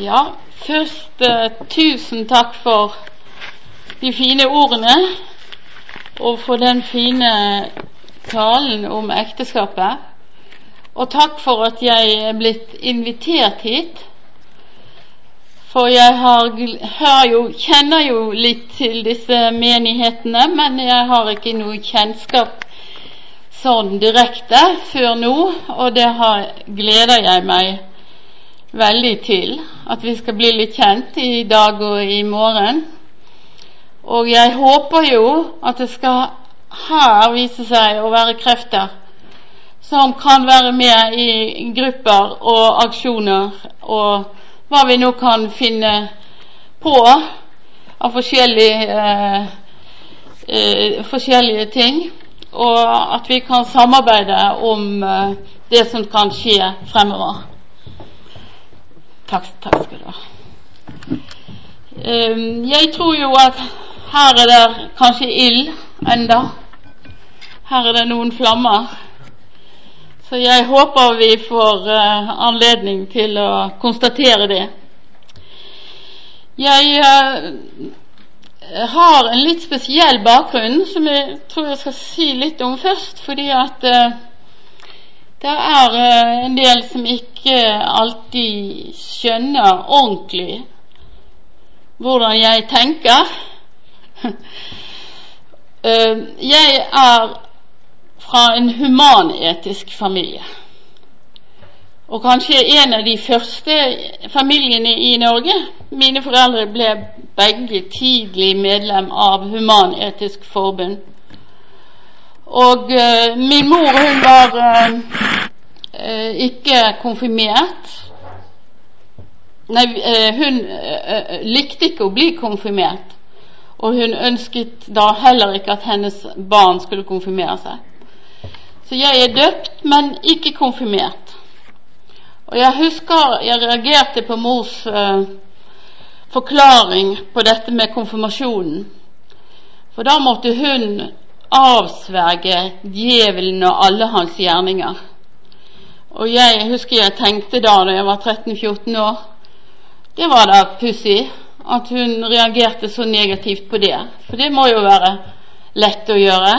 Ja, først eh, tusen takk for de fine ordene og for den fine talen om ekteskapet. Og takk for at jeg er blitt invitert hit. For jeg har, har jo, kjenner jo litt til disse menighetene, men jeg har ikke noe kjennskap sånn direkte før nå, og det har, gleder jeg meg veldig til. At vi skal bli litt kjent i dag og i morgen. Og jeg håper jo at det skal her vise seg å være krefter som kan være med i grupper og aksjoner og hva vi nå kan finne på av forskjellige, eh, eh, forskjellige ting. Og at vi kan samarbeide om eh, det som kan skje fremover. Takk, takk skal du ha. Um, jeg tror jo at her er det kanskje ild enda. Her er det noen flammer. Så jeg håper vi får uh, anledning til å konstatere det. Jeg uh, har en litt spesiell bakgrunn som jeg tror jeg skal si litt om først. Fordi at uh, det er en del som ikke alltid skjønner ordentlig hvordan jeg tenker. Eh, jeg er fra en humanetisk familie. Og kanskje en av de første familiene i Norge. Mine foreldre ble begge tidlig medlem av Human-Etisk Forbund. Og uh, min mor hun var uh, ikke konfirmert. Nei, uh, hun likte ikke å bli konfirmert. Og hun ønsket da heller ikke at hennes barn skulle konfirmere seg. Så jeg er døpt, men ikke konfirmert. Og jeg husker jeg reagerte på mors uh, forklaring på dette med konfirmasjonen. For da måtte hun avsverge djevelen og alle hans gjerninger. Og jeg husker jeg tenkte da da jeg var 13-14 år Det var da pussig at hun reagerte så negativt på det. For det må jo være lett å gjøre.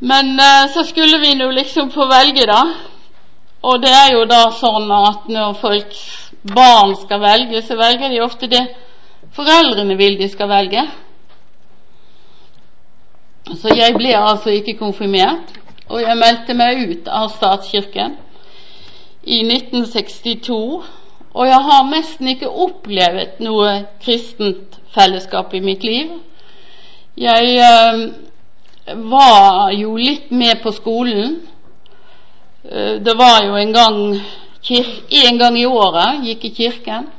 Men eh, så skulle vi nå liksom få velge, da. Og det er jo da sånn at når folks barn skal velge, så velger de ofte det foreldrene vil de skal velge. Så jeg ble altså ikke konfirmert, og jeg meldte meg ut av statskirken i 1962 og jeg har nesten ikke opplevd noe kristent fellesskap i mitt liv. Jeg øh, var jo litt med på skolen. Eh, det var jo en gang en gang i året gikk i kirken.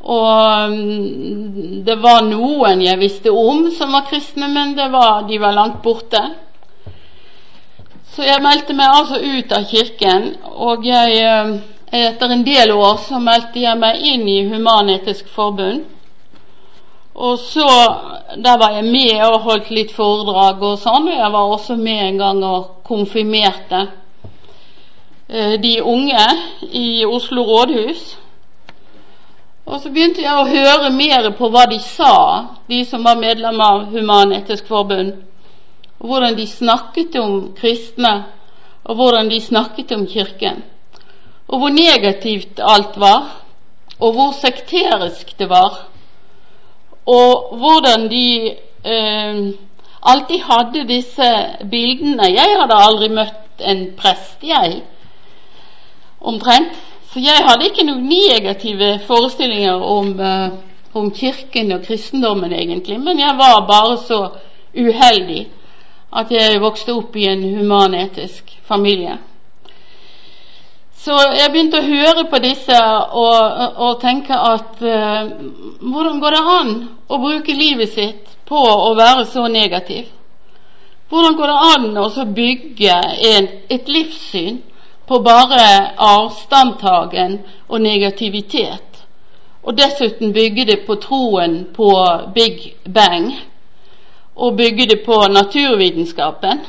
Og mm, det var noen jeg visste om som var kristne, men var, de var langt borte. Så jeg meldte meg altså ut av kirken, og jeg øh, etter en del år så meldte jeg meg inn i Human-Etisk Forbund. Og så Der var jeg med og holdt litt foredrag og sånn. Og jeg var også med en gang og konfirmerte eh, de unge i Oslo rådhus. Og så begynte jeg å høre mer på hva de sa, de som var medlemmer av Human-Etisk Forbund. Og hvordan de snakket om kristne, og hvordan de snakket om Kirken og hvor negativt alt var, og hvor sekterisk det var, og hvordan de eh, alltid hadde disse bildene. Jeg hadde aldri møtt en prest, jeg, omtrent. Så jeg hadde ikke noen negative forestillinger om, uh, om Kirken og kristendommen, egentlig, men jeg var bare så uheldig at jeg vokste opp i en humanetisk familie. Så jeg begynte å høre på disse og, og tenke at uh, hvordan går det an å bruke livet sitt på å være så negativ? Hvordan går det an å bygge en, et livssyn på bare avstandtagen og negativitet, og dessuten bygger det på troen på Big Bang, og bygger det på naturvitenskapen?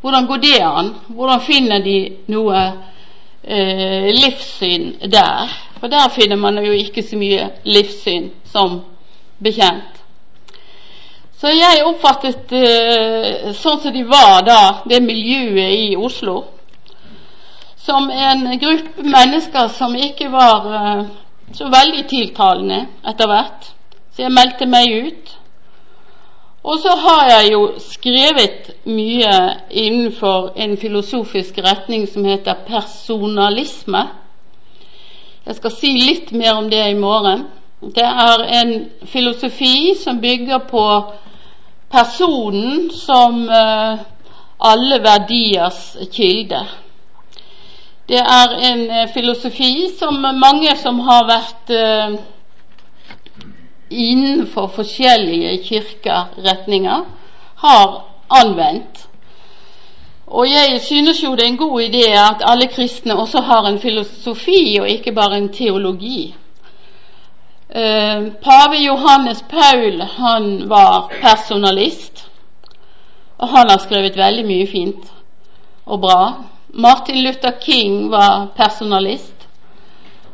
Hvordan går det an? Hvordan finner de noe eh, livssyn der. for der finner man jo ikke så mye livssyn som bekjent. Så jeg oppfattet eh, sånn som de var da, det miljøet i Oslo, som en gruppe mennesker som ikke var eh, så veldig tiltalende etter hvert. Så jeg meldte meg ut. Og så har jeg jo skrevet mye innenfor en filosofisk retning som heter personalisme. Jeg skal si litt mer om det i morgen. Det er en filosofi som bygger på personen som uh, alle verdiers kilde. Det er en uh, filosofi som mange som har vært uh, innenfor forskjellige kirkeretninger, har anvendt. Og jeg synes jo det er en god idé at alle kristne også har en filosofi og ikke bare en teologi. Eh, pave Johannes Paul han var personalist, og han har skrevet veldig mye fint og bra. Martin Luther King var personalist.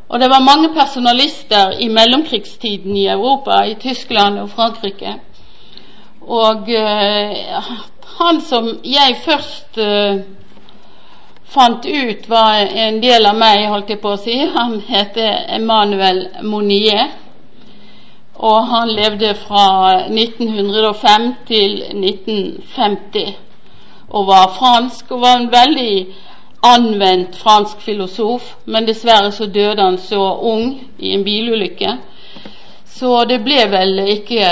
Og det var mange personalister i mellomkrigstiden i Europa, i Tyskland og Frankrike. Og uh, han som jeg først uh, fant ut var en del av meg, holdt jeg på å si, han heter Emmanuel Monier og han levde fra 1905 til 1950 og var fransk og var en veldig anvendt fransk filosof, men dessverre så døde han så ung i en bilulykke. Så det ble vel ikke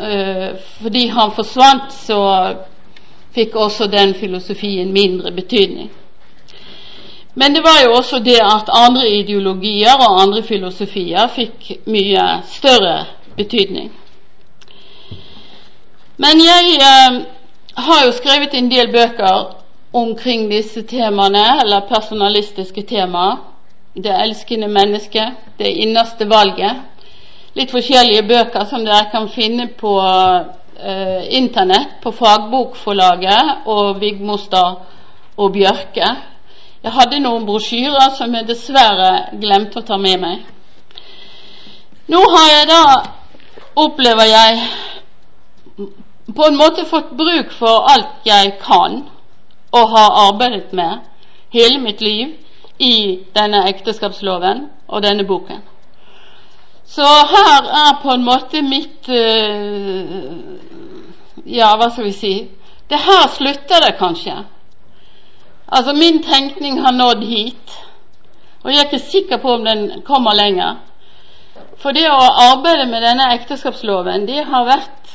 uh, Fordi han forsvant, så fikk også den filosofien mindre betydning. Men det var jo også det at andre ideologier og andre filosofier fikk mye større betydning. Men jeg uh, har jo skrevet en del bøker omkring disse temaene, eller personalistiske temaer. Det elskende mennesket, det innerste valget. Litt forskjellige bøker som dere kan finne på eh, Internett, på Fagbokforlaget og Vigmostad og Bjørke. Jeg hadde noen brosjyrer som jeg dessverre glemte å ta med meg. Nå har jeg da opplever jeg på en måte fått bruk for alt jeg kan og har arbeidet med hele mitt liv i denne ekteskapsloven og denne boken. Så her er på en måte mitt uh, Ja, hva skal vi si Det her slutter det kanskje. Altså, min tenkning har nådd hit, og jeg er ikke sikker på om den kommer lenger. For det å arbeide med denne ekteskapsloven, det har vært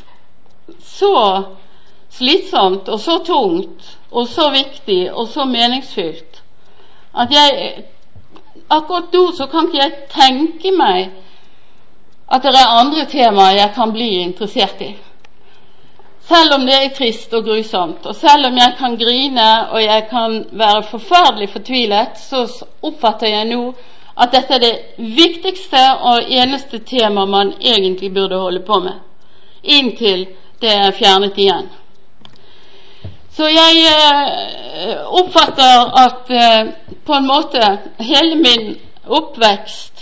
så slitsomt og så tungt og så viktig og så meningsfylt at jeg akkurat nå så kan ikke jeg tenke meg at det er andre temaer jeg kan bli interessert i. Selv om det er trist og grusomt, og selv om jeg kan grine og jeg kan være forferdelig fortvilet, så oppfatter jeg nå at dette er det viktigste og eneste tema man egentlig burde holde på med, inntil det er fjernet igjen. Så jeg eh, oppfatter at eh, på en måte hele min oppvekst,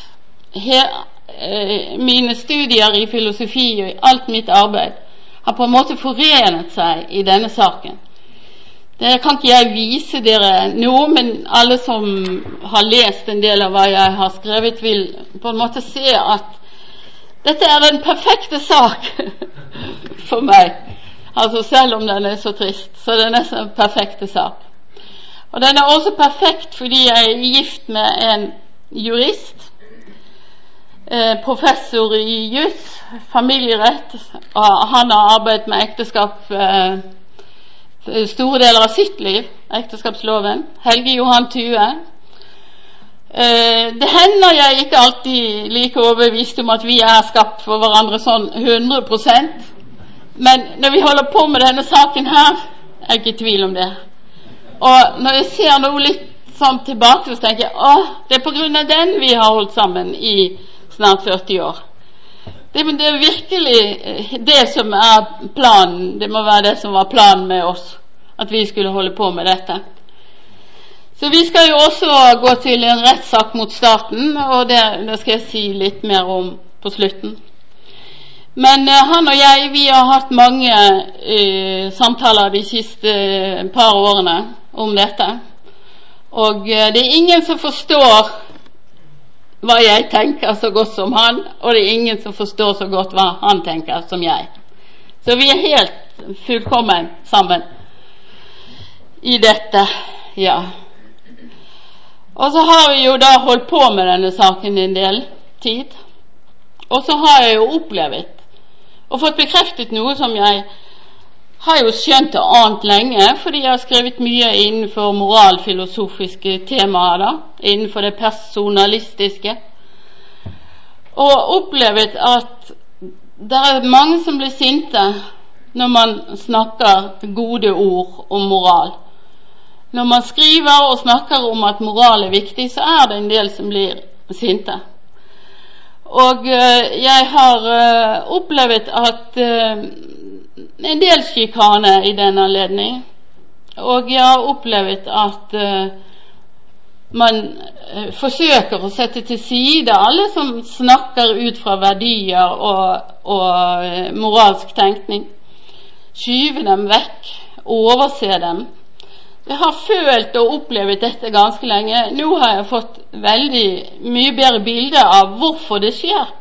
he, eh, mine studier i filosofi og alt mitt arbeid, har på en måte forenet seg i denne saken. Det kan ikke jeg vise dere nå, men alle som har lest en del av hva jeg har skrevet, vil på en måte se at dette er den perfekte sak for meg. Altså Selv om den er så trist, så er nesten en perfekte sak. Og den er også perfekt fordi jeg er gift med en jurist, eh, professor i juss, familierett, han har arbeidet med ekteskap eh, store deler av sitt liv, ekteskapsloven. Helge Johan Tue. Eh, det hender jeg ikke alltid like overbevist om at vi er skapt for hverandre sånn 100 men når vi holder på med denne saken her, er jeg ikke i tvil om det. Og når jeg ser noe litt sånn tilbake, så tenker jeg at det er av den vi har holdt sammen i snart 40 år. Det, det, er virkelig eh, det som er planen. Det må være det som var planen med oss, at vi skulle holde på med dette. Så vi skal jo også gå til en rettssak mot staten, og det, det, skal jeg si litt mer om på slutten. Men uh, han og jeg vi har hatt mange uh, samtaler de siste uh, par årene om dette. Og det er ingen som forstår hva jeg tenker så godt som han, og det er ingen som forstår så godt hva han tenker som jeg. Så vi er helt fullkommen sammen i dette. Ja. Og så har vi jo da holdt på med denne saken en del tid. Og så har jeg jo opplevd og fått bekreftet noe som jeg har jo skjønt det annet lenge, fordi jeg har skrevet mye innenfor moralfilosofiske temaer, da, innenfor det personalistiske, og opplevd at det er mange som blir sinte når man snakker gode ord om moral. Når man skriver og snakker om at moral er viktig, så er det en del som blir sinte. Og uh, jeg har uh, opplevd at uh, en del sjikane i den anledning. Og jeg har opplevd at man forsøker å sette til side alle som snakker ut fra verdier og, og moralsk tenkning. Skyve dem vekk, overse dem jeg har følt og opplevd dette ganske lenge. Nå har jeg fått veldig mye bedre bilde av hvorfor det skjer,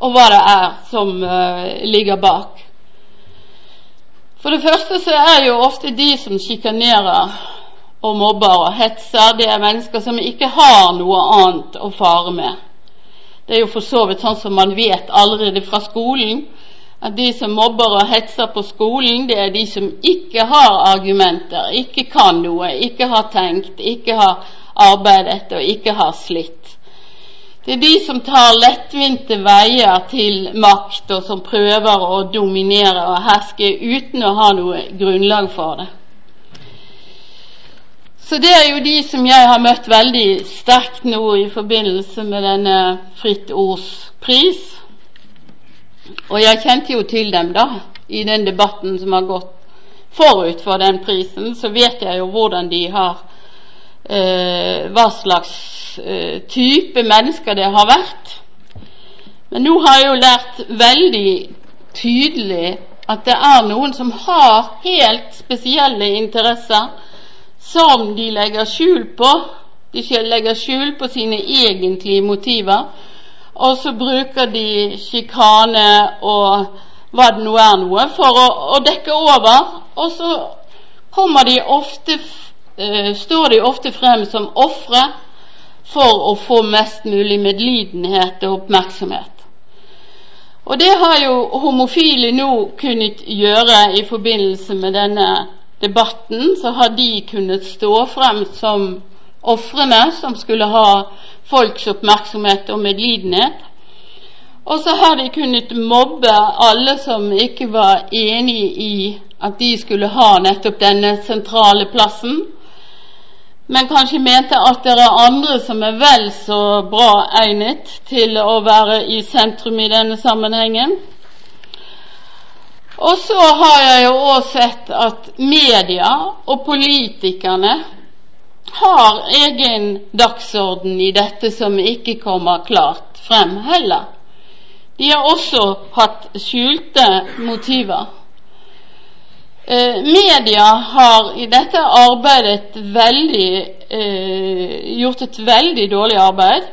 og hva det er som uh, ligger bak. For det første så er jo ofte de som sjikanerer og mobber og hetser, det er mennesker som ikke har noe annet å fare med. Det er jo for så vidt sånn som man vet allerede fra skolen at de som mobber og hetser på skolen, det er de som ikke har argumenter, ikke kan noe, ikke har tenkt, ikke har arbeidet og ikke har slitt. Det er de som tar lettvinte veier til makt, og som prøver å dominere og herske uten å ha noe grunnlag for det. Så det er jo de som jeg har møtt veldig sterkt nå i forbindelse med denne Fritt Ords pris. Og jeg kjente jo til dem, da, i den debatten som har gått forut for den prisen. Så vet jeg jo hvordan de har eh, Hva slags eh, type mennesker det har vært. Men nå har jeg jo lært veldig tydelig at det er noen som har helt spesielle interesser som de legger skjul på. De legger skjul på sine egentlige motiver og så bruker de sjikane og hva det nå er noe, for å, å dekke over. Og så kommer de ofte, uh, står de ofte frem som ofre for å få mest mulig medlidenhet og oppmerksomhet. Og det har jo homofile nå kunnet gjøre i forbindelse med denne debatten. Så har de kunnet stå frem som ofrene som skulle ha folks oppmerksomhet og medlidenhet. Og så har de kunnet mobbe alle som ikke var enig i at de skulle ha nettopp denne sentrale plassen, men kanskje mente at det er andre som er vel så bra egnet til å være i sentrum i denne sammenhengen. Og så har jeg jo også sett at media og politikerne har egen dagsorden i dette som ikke kommer klart frem heller. De har også hatt skjulte motiver. Eh, media har i dette arbeidet veldig, eh, gjort et veldig dårlig arbeid.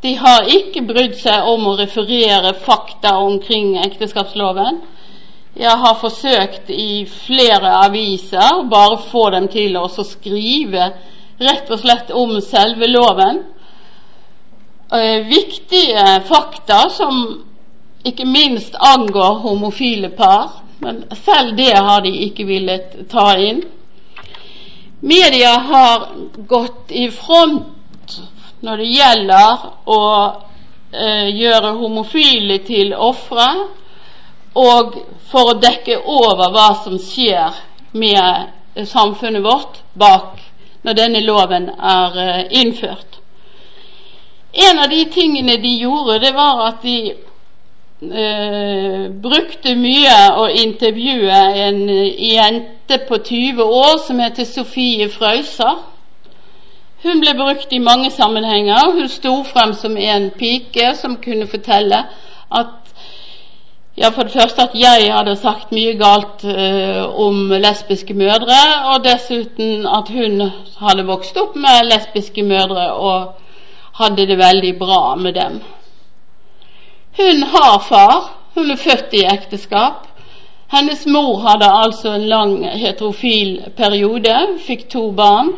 De har ikke brydd seg om å referere fakta omkring ekteskapsloven. Jeg har forsøkt i flere aviser bare få dem til å skrive rett og slett om selve loven. Eh, viktige fakta som ikke minst angår homofile par, men selv det har de ikke villet ta inn. Media har gått i front når det gjelder å eh, gjøre homofile til ofre, og for å dekke over hva som skjer med samfunnet vårt bak når denne loven er eh, innført. En av de tingene de gjorde, det var at de eh, brukte mye å intervjue en jente på 20 år som heter Sofie Frøysa. Hun ble brukt i mange sammenhenger. Hun sto frem som en pike som kunne fortelle at ja, for det første at jeg hadde sagt mye galt uh, om lesbiske mødre, og dessuten at hun hadde vokst opp med lesbiske mødre og hadde det veldig bra med dem. Hun har far, hun er født i ekteskap. Hennes mor hadde altså en lang heterofil periode, fikk to barn.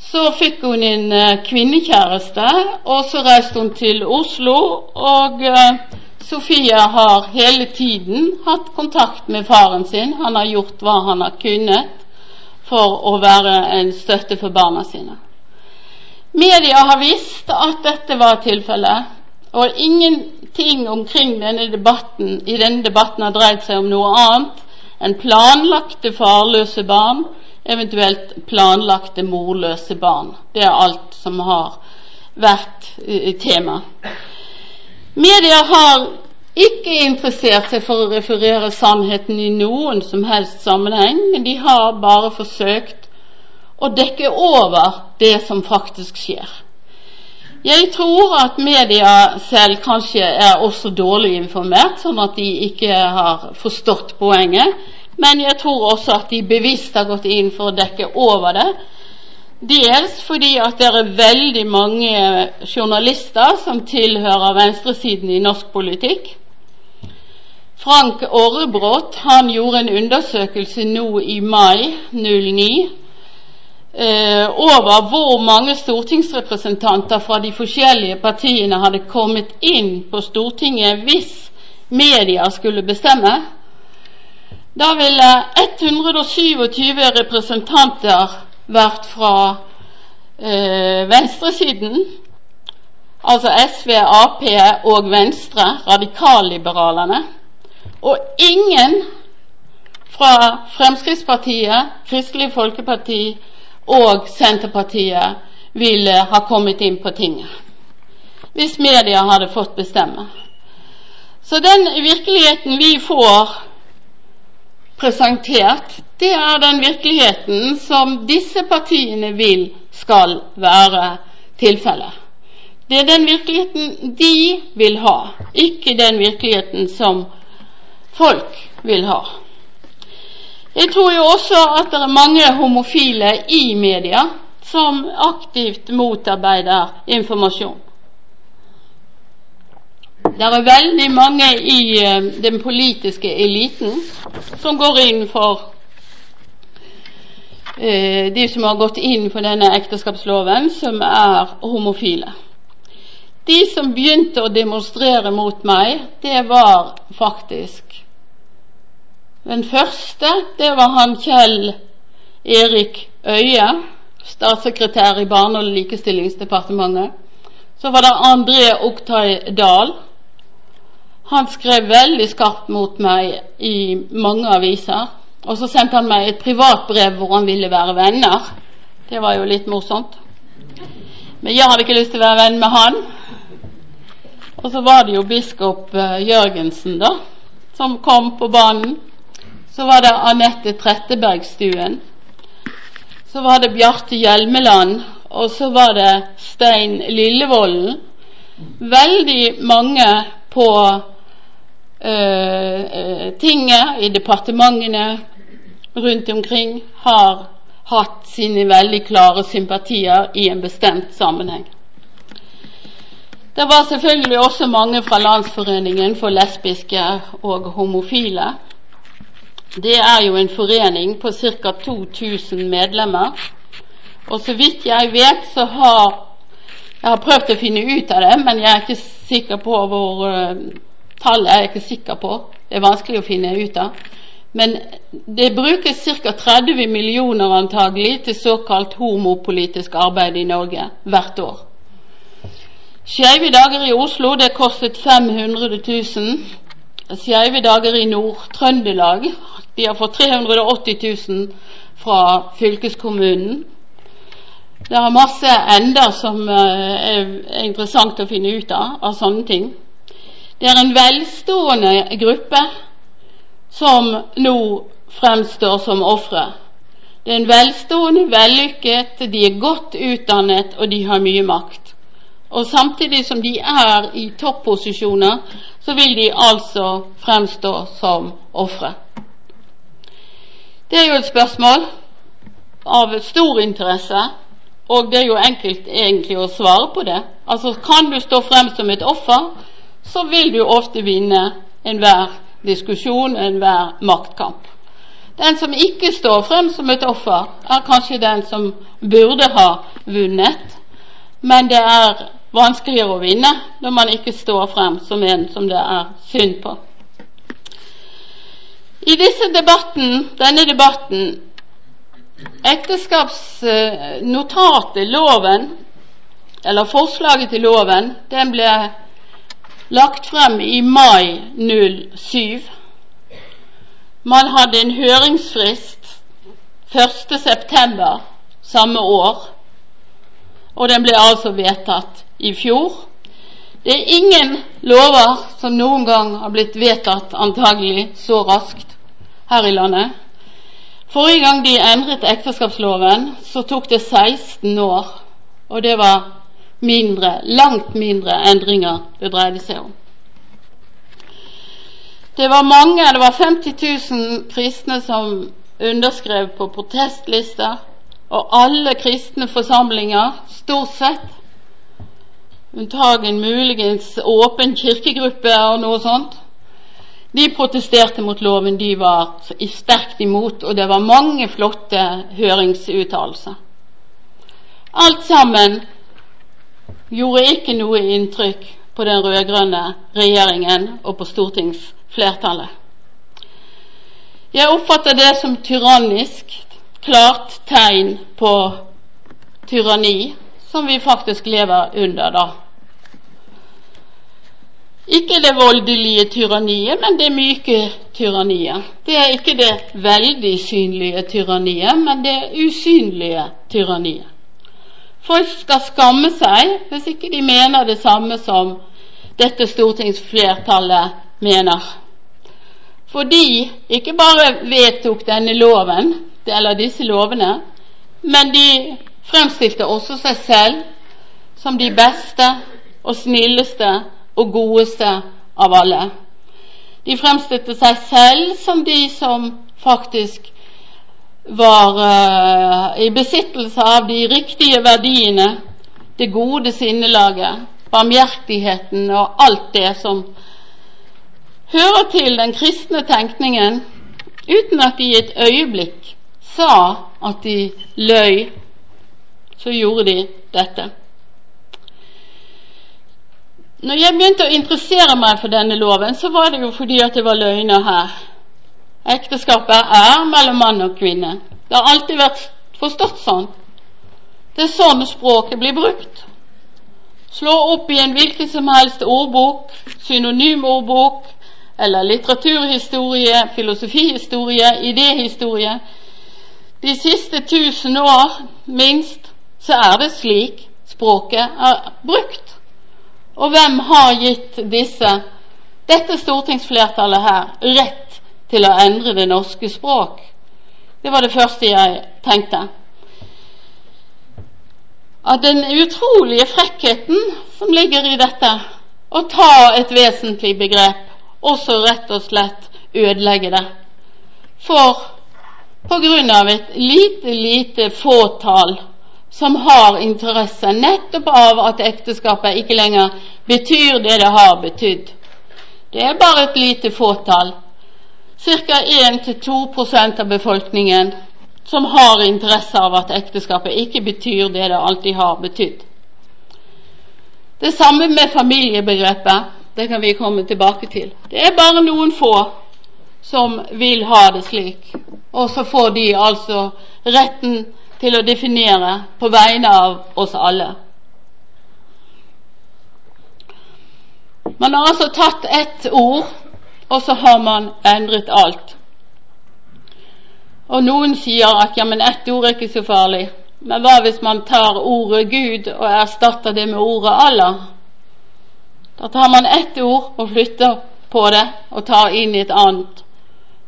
Så fikk hun en uh, kvinnekjæreste, og så reiste hun til Oslo. Og uh, Sofie har hele tiden hatt kontakt med faren sin. Han har gjort hva han har kunnet for å være en støtte for barna sine. Media har visst at dette var tilfellet, og ingenting omkring denne debatten i denne debatten har dreid seg om noe annet enn planlagte farløse barn, eventuelt planlagte morløse barn. Det er alt som har vært tema. Media har ikke interessert seg for å referere sannheten i noen som helst sammenheng, men de har bare forsøkt å dekke over det som faktisk skjer. Jeg tror at media selv kanskje er også dårlig informert, sånn at de ikke har forstått poenget. Men jeg tror også at de bevisst har gått inn for å dekke over det. Dels fordi at det er veldig mange journalister som tilhører venstresiden i norsk politikk. Frank Orrebrot gjorde en undersøkelse nå i mai 09 eh, over hvor mange stortingsrepresentanter fra de forskjellige partiene hadde kommet inn på Stortinget hvis media skulle bestemme. Da ville 127 representanter vært fra eh, venstresiden, altså SV, Ap og Venstre, radikalliberalene, og ingen fra Fremskrittspartiet, Kristelig Folkeparti og Senterpartiet ville ha kommet inn på tinget. Hvis media hadde fått bestemme. Så den virkeligheten vi får presentert, det er den virkeligheten som disse partiene vil skal være tilfellet. Det er den virkeligheten de vil ha, ikke den virkeligheten som folk vil ha. Jeg tror jo også at det er mange homofile i media som aktivt motarbeider informasjon. Det er veldig mange i uh, den politiske eliten som går inn for De som har gått inn for denne ekteskapsloven, som er homofile. De som begynte å demonstrere mot meg, det var faktisk den første det var han Kjell Erik Øie, statssekretær i Barne- og likestillingsdepartementet. Så var det André Oktay Dahl. Han skrev veldig skarpt mot meg i mange aviser. Og så sendte han meg et privatbrev hvor han ville være venner. Det var jo litt morsomt. Men jeg hadde ikke lyst til å være venn med han. Og så var det jo biskop eh, Jørgensen, da, som kom på banen. Så var det Anette Trettebergstuen. Så var det Bjarte Hjelmeland. Og så var det Stein Lillevolden. Veldig mange på uh, tinget, i departementene rundt omkring, har hatt sine veldig klare sympatier i en bestemt sammenheng. Det var selvfølgelig også mange fra Landsforeningen for lesbiske og homofile det er jo en forening på ca. 2000 medlemmer. Og så vidt jeg vet, så har Jeg har prøvd å finne ut av det, men jeg er ikke sikker på hvor uh, Tallet er jeg ikke sikker på. Det er vanskelig å finne ut av. Men det brukes ca. 30 millioner antagelig til såkalt homopolitisk arbeid i Norge hvert år. Skeive dager i Oslo det kostet 500 000. Skeive dager i Nord-Trøndelag de har fått 380 000 fra fylkeskommunen. Det er masse enda som eh, er interessant å finne ut av, av sånne ting. Det er en velstående gruppe som nå fremstår som ofre. Det er en velstående, vellykket, de er godt utdannet, og de har mye makt. Og samtidig som de er i topposisjoner, så vil de altså fremstå som ofre. Det er jo et spørsmål av stor interesse, og det er jo enkelt egentlig å svare på det. Altså Kan du stå frem som et offer, så vil du ofte vinne enhver diskusjon, enhver maktkamp. Den som ikke står frem som et offer, er kanskje den som burde ha vunnet, men det er vanskeligere å vinne når man ikke står frem som en som det er synd på. I debatten, denne debatten Ekteskapsnotatet, loven, eller forslaget til loven, den ble lagt frem i mai 07. Man hadde en høringsfrist 1.9. samme år, og den ble altså vedtatt i fjor. Det er ingen lover som noen gang har blitt vedtatt antagelig så raskt her i landet. Forrige gang de endret ekteskapsloven, så tok det 16 år, og det var mindre, langt mindre endringer det dreide seg om. Det var mange, det var 50 000 kristne som underskrev på protestlister, og alle kristne forsamlinger, stort sett, unntagen muligens åpen kirkegruppe og noe sånt, de protesterte mot loven, de var sterkt imot, og det var mange flotte høringsuttalelser. Alt sammen gjorde ikke noe inntrykk på den rød-grønne regjeringen og på stortingsflertallet. Jeg oppfatter det som tyrannisk, klart tegn på tyranni, som vi faktisk lever under da. Ikke det voldelige tyranniet, men det myke tyranniet. Det er ikke det veldig synlige tyranniet, men det usynlige tyranniet. Folk skal skamme seg hvis ikke de mener det samme som dette stortingsflertallet mener. For de ikke bare vedtok denne loven, eller disse lovene, men de fremstilte også seg selv som de beste og snilleste og godeste av alle. De fremstilte seg selv som de som faktisk var uh, i besittelse av de riktige verdiene, det gode sinnelaget, barmhjertigheten og alt det som hører til den kristne tenkningen, uten at de i et øyeblikk sa at de løy, så gjorde de dette. Når jeg begynte å interessere meg for denne loven, så var det jo fordi at det var løgner her. Ekteskapet er mellom mann og kvinne. Det har alltid vært forstått sånn. Det er sånn språket blir brukt. Slå opp i en hvilken som helst ordbok, synonymordbok eller litteraturhistorie, filosofihistorie, idéhistorie. De siste tusen år, minst, så er det slik språket er brukt. Og hvem har gitt disse, dette stortingsflertallet her, rett til å endre det norske språk? Det var det første jeg tenkte. At den utrolige frekkheten som ligger i dette, å ta et vesentlig begrep, og så rett og slett ødelegge det. For på grunn av et lite, lite fåtall som har interesse nettopp av at ekteskapet ikke lenger betyr det det har betydd. Det er bare et lite fåtall, ca. 1-2% av befolkningen, som har interesse av at ekteskapet ikke betyr det det alltid har betydd. Det samme med familiebegrepet. Det kan vi komme tilbake til. Det er bare noen få som vil ha det slik, og så får de altså retten til å definere på vegne av oss alle. Man har altså tatt ett ord, og så har man endret alt. Og noen sier at ja, men ett ord er ikke så farlig. Men hva hvis man tar ordet Gud og erstatter det med ordet Allah? Da tar man ett ord og flytter på det og tar inn et annet.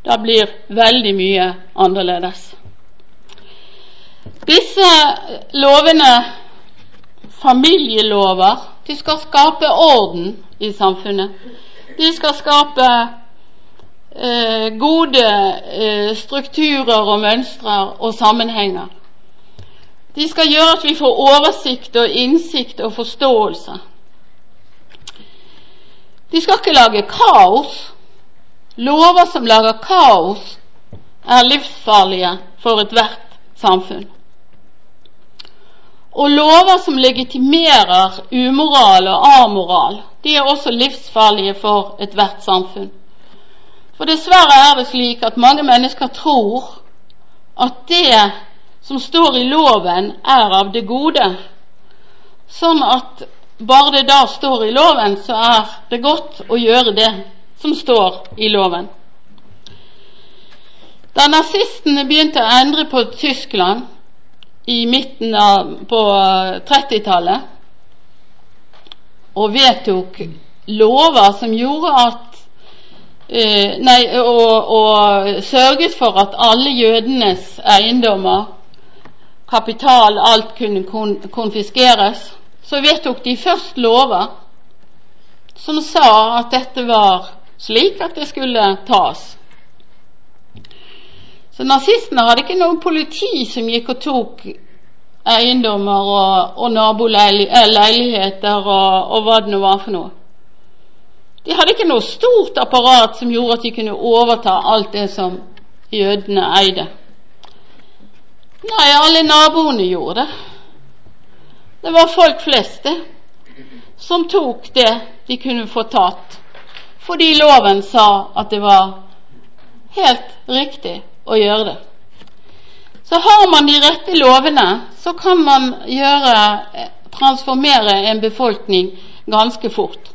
Da blir veldig mye annerledes. Disse lovene, familielover, de skal skape orden i samfunnet. De skal skape eh, gode eh, strukturer og mønstre og sammenhenger. De skal gjøre at vi får oversikt og innsikt og forståelse. De skal ikke lage kaos. Lover som lager kaos, er livsfarlige for ethvert samfunn. Og lover som legitimerer umoral og amoral, de er også livsfarlige for ethvert samfunn. For dessverre er det slik at mange mennesker tror at det som står i loven, er av det gode, sånn at bare det da står i loven, så er det godt å gjøre det som står i loven. Da nazistene begynte å endre på Tyskland i midten av på 30-tallet og vedtok lover som gjorde at eh, Nei, og, og sørget for at alle jødenes eiendommer, kapital, alt kunne konfiskeres, så vedtok de først lover som sa at dette var slik at det skulle tas. Så nazistene hadde ikke noe politi som gikk og tok eiendommer og, og naboleiligheter og, og hva det nå var for noe. De hadde ikke noe stort apparat som gjorde at de kunne overta alt det som jødene eide. Nei, alle naboene gjorde det. Det var folk flest, som tok det de kunne få tatt, fordi loven sa at det var helt riktig å gjøre det. Så har man de rette lovene, så kan man gjøre, transformere en befolkning ganske fort.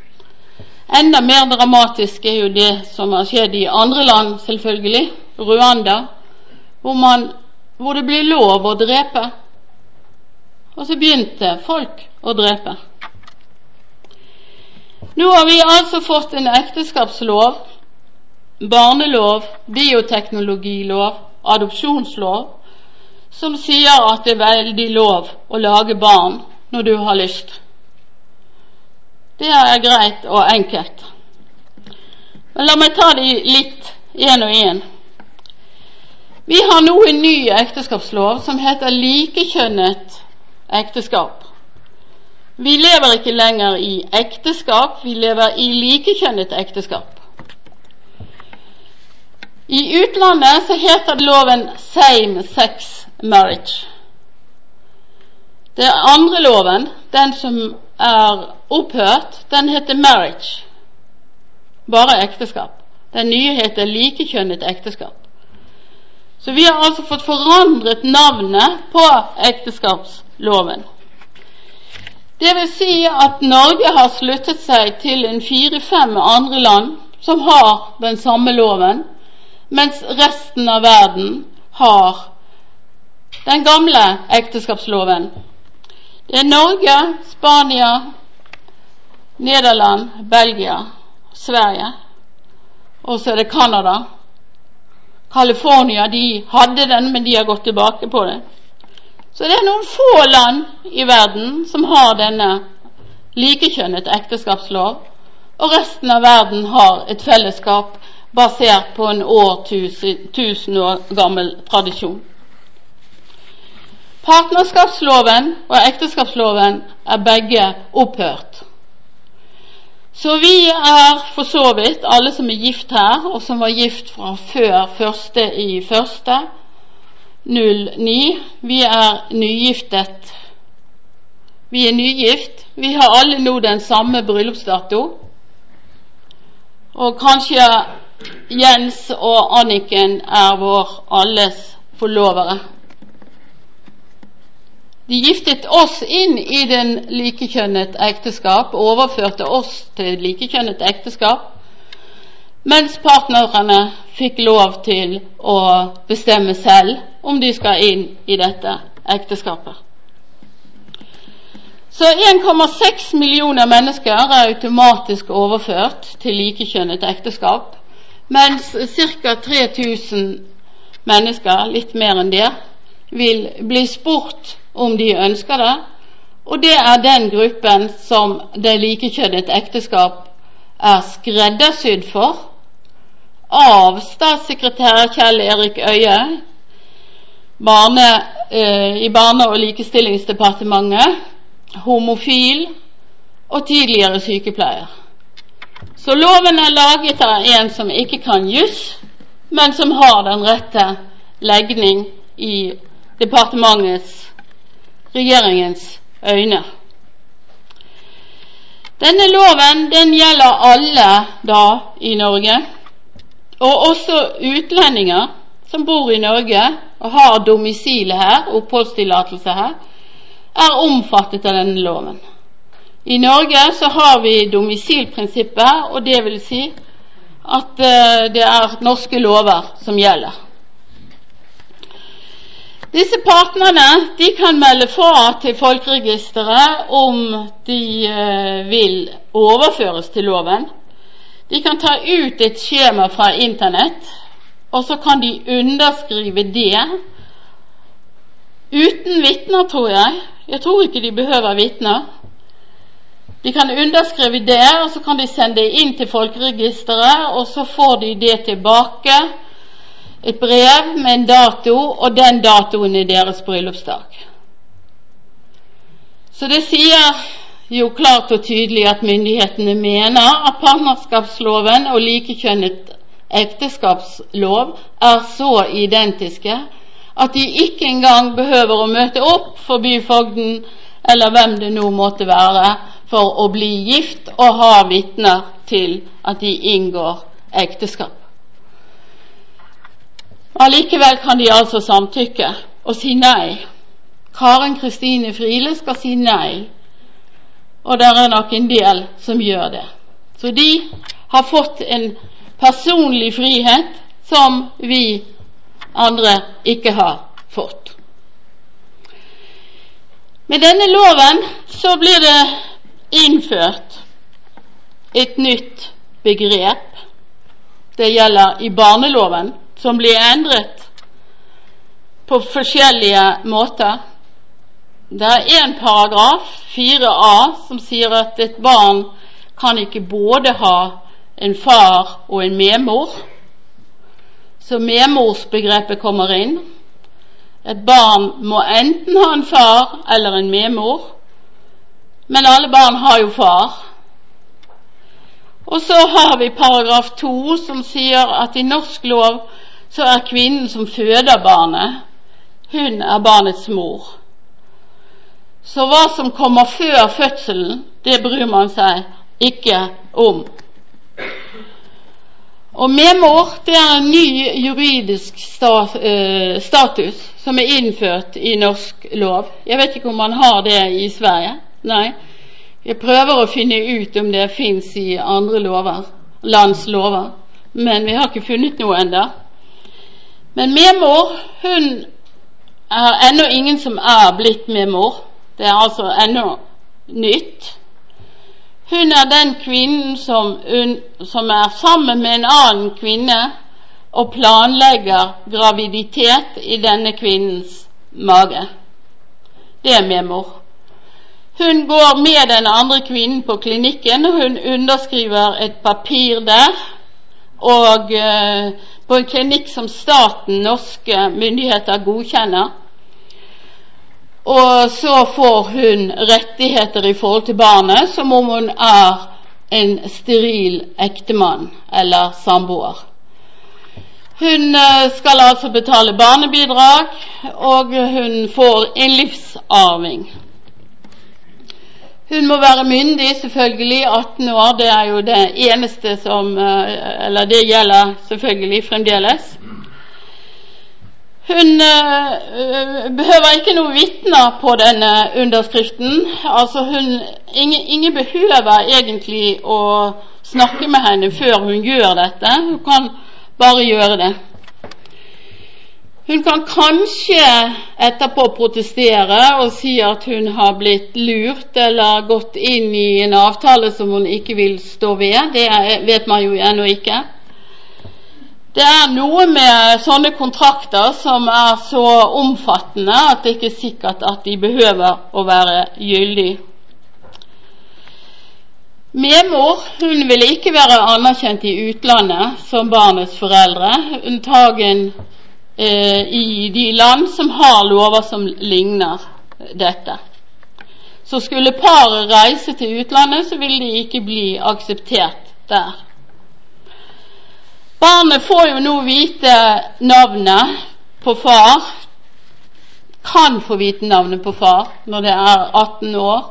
Enda mer dramatisk er jo det som har skjedd i andre land, selvfølgelig. Rwanda, hvor, man, hvor det blir lov å drepe og så begynte folk å drepe. Nå har vi altså fått en ekteskapslov, barnelov, bioteknologilov, adopsjonslov, som sier at det er veldig lov å lage barn når du har lyst. Det er greit og enkelt. Men la meg ta de litt én og én. Vi har nå en ny ekteskapslov som heter likekjønnet ekteskap. Vi lever ikke lenger i ekteskap, vi lever i likekjønnet ekteskap. I utlandet så heter loven same sex marriage. Den andre loven, den som er opphørt, den heter marriage. Bare ekteskap. Den nye heter likekjønnet ekteskap. Så vi har altså fått forandret navnet på ekteskapsloven. Det vil si at Norge har sluttet seg til en fire-fem andre land som har den samme loven, mens resten av verden har den gamle ekteskapsloven. Det er Norge, Spania, Nederland, Belgia, Sverige, og så er det Canada. California de hadde den, men de har gått tilbake på det. Så det er noen få land i verden som har denne likekjønnet ekteskapslov, og resten av verden har et fellesskap basert på en årtusen år gammel tradisjon. Partnerskapsloven og ekteskapsloven er begge opphørt. Så vi er for så vidt, alle som er gift her, og som var gift fra før første i første, 09. Vi er nygiftet. Vi er nygift. Vi har alle nå den samme bryllupsdato. Og kanskje Jens og Anniken er vår alles forlovere. De giftet oss inn i den likekjønnet ekteskap, overførte oss til likekjønnet ekteskap, mens partnerne fikk lov til å bestemme selv om de skal inn i dette ekteskapet. Så 1,6 millioner mennesker er automatisk overført til likekjønnet ekteskap, mens ca. 3000 mennesker, litt mer enn det, vil bli spurt om de ønsker det, og det er den gruppen som det likekjønnet ekteskap er skreddersydd for av statssekretær Kjell Erik Øie barne, eh, i Barne- og likestillingsdepartementet, homofil og tidligere sykepleier. Så loven er laget av en som ikke kan juss, men som har den rette legning i departementets, regjeringens øyne. Denne loven den gjelder alle da i Norge, og også utlendinger som bor i Norge og har domicile her, oppholdstillatelse her, er omfattet av denne loven. I Norge så har vi domicilprinsippet, og det vil si at uh, det er norske lover som gjelder. Disse partnerne de kan melde fra til Folkeregisteret om de uh, vil overføres til loven. De kan ta ut et skjema fra Internett, og så kan de underskrive det uten vitner, tror jeg. Jeg tror ikke de behøver vitner. De kan underskrive det, og så kan de sende det inn til Folkeregisteret, og så får de det tilbake, et brev med en dato, og den datoen er deres bryllupsdag. Så det sier jo klart og tydelig at myndighetene mener at partnerskapsloven og likekjønnet ekteskapslov er så identiske at de ikke engang behøver å møte opp for byfogden eller hvem det nå måtte være, for å bli gift og ha vitner til at de inngår ekteskap. Allikevel kan de altså samtykke og si nei. Karen Kristine Friele skal si nei, og det er nok en del som gjør det. Så de har fått en personlig frihet som vi andre ikke har fått. Med denne loven så blir det innført et nytt begrep. Det gjelder i barneloven, som blir endret på forskjellige måter. Det er én paragraf, 4a, som sier at et barn kan ikke både ha en far og en medmor. Så medmorsbegrepet kommer inn. Et barn må enten ha en far eller en medmor. Men alle barn har jo far. Og så har vi paragraf to som sier at i norsk lov så er kvinnen som føder barnet, hun er barnets mor. Så hva som kommer før fødselen, det bryr man seg ikke om. Og medmor det er en ny juridisk eh, status som er innført i norsk lov. Jeg vet ikke om man har det i Sverige. Nei. Jeg prøver å finne ut om det fins i andre lover, lands lover, men vi har ikke funnet noe ennå. Men medmor, hun er ennå ingen som er blitt medmor. Det er altså ennå nytt. Hun er den kvinnen som, som er sammen med en annen kvinne og planlegger graviditet i denne kvinnens mage. Det er medmor. Hun går med den andre kvinnen på klinikken, og hun underskriver et papir der. Og eh, på en klinikk som staten, norske myndigheter, godkjenner. Og så får hun rettigheter i forhold til barnet som om hun er en steril ektemann eller samboer. Hun eh, skal altså betale barnebidrag, og hun får en livsarving. Hun må være myndig, selvfølgelig. 18 år, det er jo det eneste som eh, Eller det gjelder selvfølgelig fremdeles. Hun uh, behøver ikke noen vitner på denne underskriften. Altså hun, ingen, ingen, behøver egentlig å snakke med henne før hun gjør dette. Hun kan bare gjøre det. Hun kan kanskje etterpå protestere og si at hun har blitt lurt eller gått inn i en avtale som hun ikke vil stå ved. Det vet man jo ennå ikke. Det er noe med sånne kontrakter som er så omfattende at det ikke er sikkert at de behøver å være gyldig. Medmor hun ville ikke være anerkjent i utlandet som barnets foreldre, unntagen eh, i de land som har lover som ligner dette. Så skulle paret reise til utlandet, så ville de ikke bli akseptert der. Barnet får jo nå vite navnet på far, kan få vite navnet på far når det er 18 år.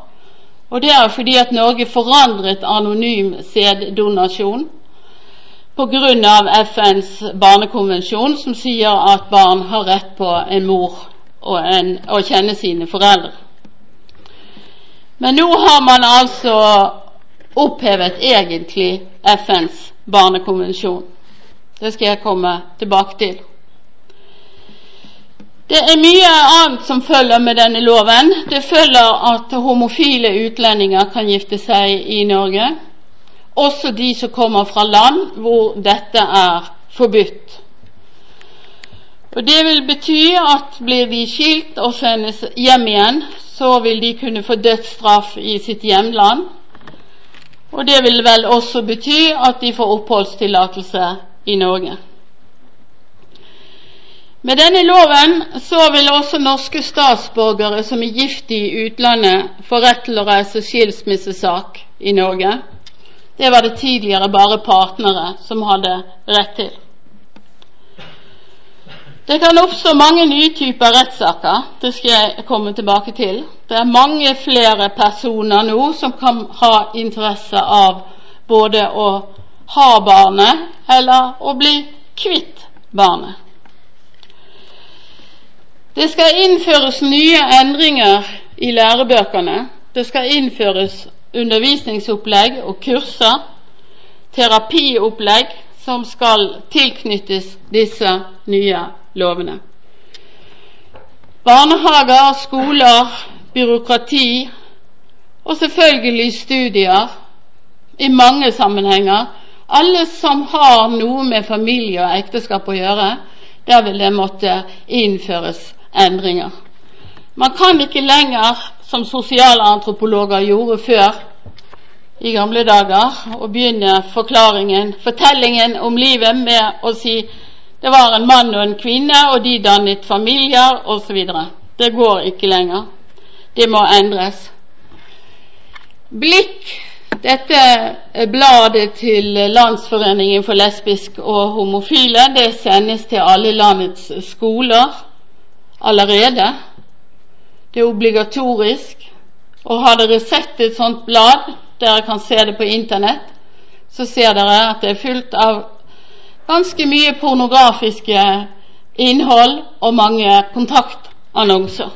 Og det er fordi at Norge forandret anonym sæddonasjon pga. FNs barnekonvensjon, som sier at barn har rett på en mor og, en, og kjenne sine foreldre. Men nå har man altså opphevet egentlig FNs barnekonvensjon. Det skal jeg komme tilbake til. Det er mye annet som følger med denne loven. Det følger at homofile utlendinger kan gifte seg i Norge. Også de som kommer fra land hvor dette er forbudt. Og Det vil bety at blir de skilt og sendes hjem igjen, så vil de kunne få dødsstraff i sitt hjemland. Og det vil vel også bety at de får oppholdstillatelse i Norge. Med denne loven så vil også norske statsborgere som er gift i utlandet, få rett til å reise skilsmissesak i Norge. Det var det tidligere bare partnere som hadde rett til. Det kan oppstå mange nye typer rettssaker. Det skal jeg komme tilbake til. Det er mange flere personer nå som kan ha interesse av både å ha barnet eller å bli kvitt barnet. Det skal innføres nye endringer i lærebøkene. Det skal innføres undervisningsopplegg og kurser, terapiopplegg, som skal tilknyttes disse nye lovene. Barnehager, skoler, byråkrati og selvfølgelig studier i mange sammenhenger alle som har noe med familie og ekteskap å gjøre, der vil det måtte innføres endringer. Man kan ikke lenger, som sosialantropologer gjorde før i gamle dager, å begynne forklaringen, fortellingen om livet med å si det var en mann og en kvinne, og de dannet familier, osv. Det går ikke lenger. Det må endres. Blikk dette bladet til Landsforeningen for lesbisk og homofile det sendes til alle landets skoler allerede. Det er obligatorisk. Og har dere sett et sånt blad, dere kan se det på Internett, så ser dere at det er fullt av ganske mye pornografiske innhold og mange kontaktannonser.